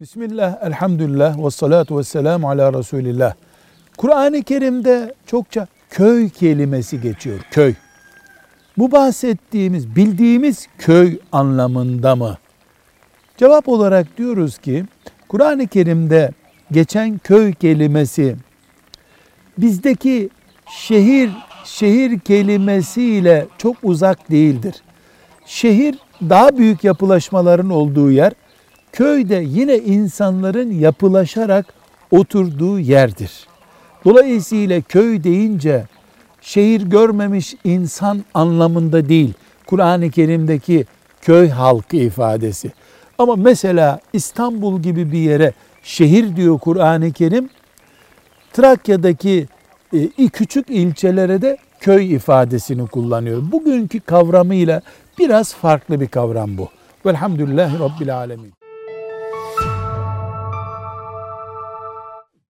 Bismillah, elhamdülillah ve salatu ve selamu ala Resulillah. Kur'an-ı Kerim'de çokça köy kelimesi geçiyor, köy. Bu bahsettiğimiz, bildiğimiz köy anlamında mı? Cevap olarak diyoruz ki, Kur'an-ı Kerim'de geçen köy kelimesi, bizdeki şehir, şehir kelimesiyle çok uzak değildir. Şehir daha büyük yapılaşmaların olduğu yer, köyde yine insanların yapılaşarak oturduğu yerdir. Dolayısıyla köy deyince şehir görmemiş insan anlamında değil. Kur'an-ı Kerim'deki köy halkı ifadesi. Ama mesela İstanbul gibi bir yere şehir diyor Kur'an-ı Kerim. Trakya'daki e, küçük ilçelere de köy ifadesini kullanıyor. Bugünkü kavramıyla biraz farklı bir kavram bu. Velhamdülillahi Rabbil Alemin.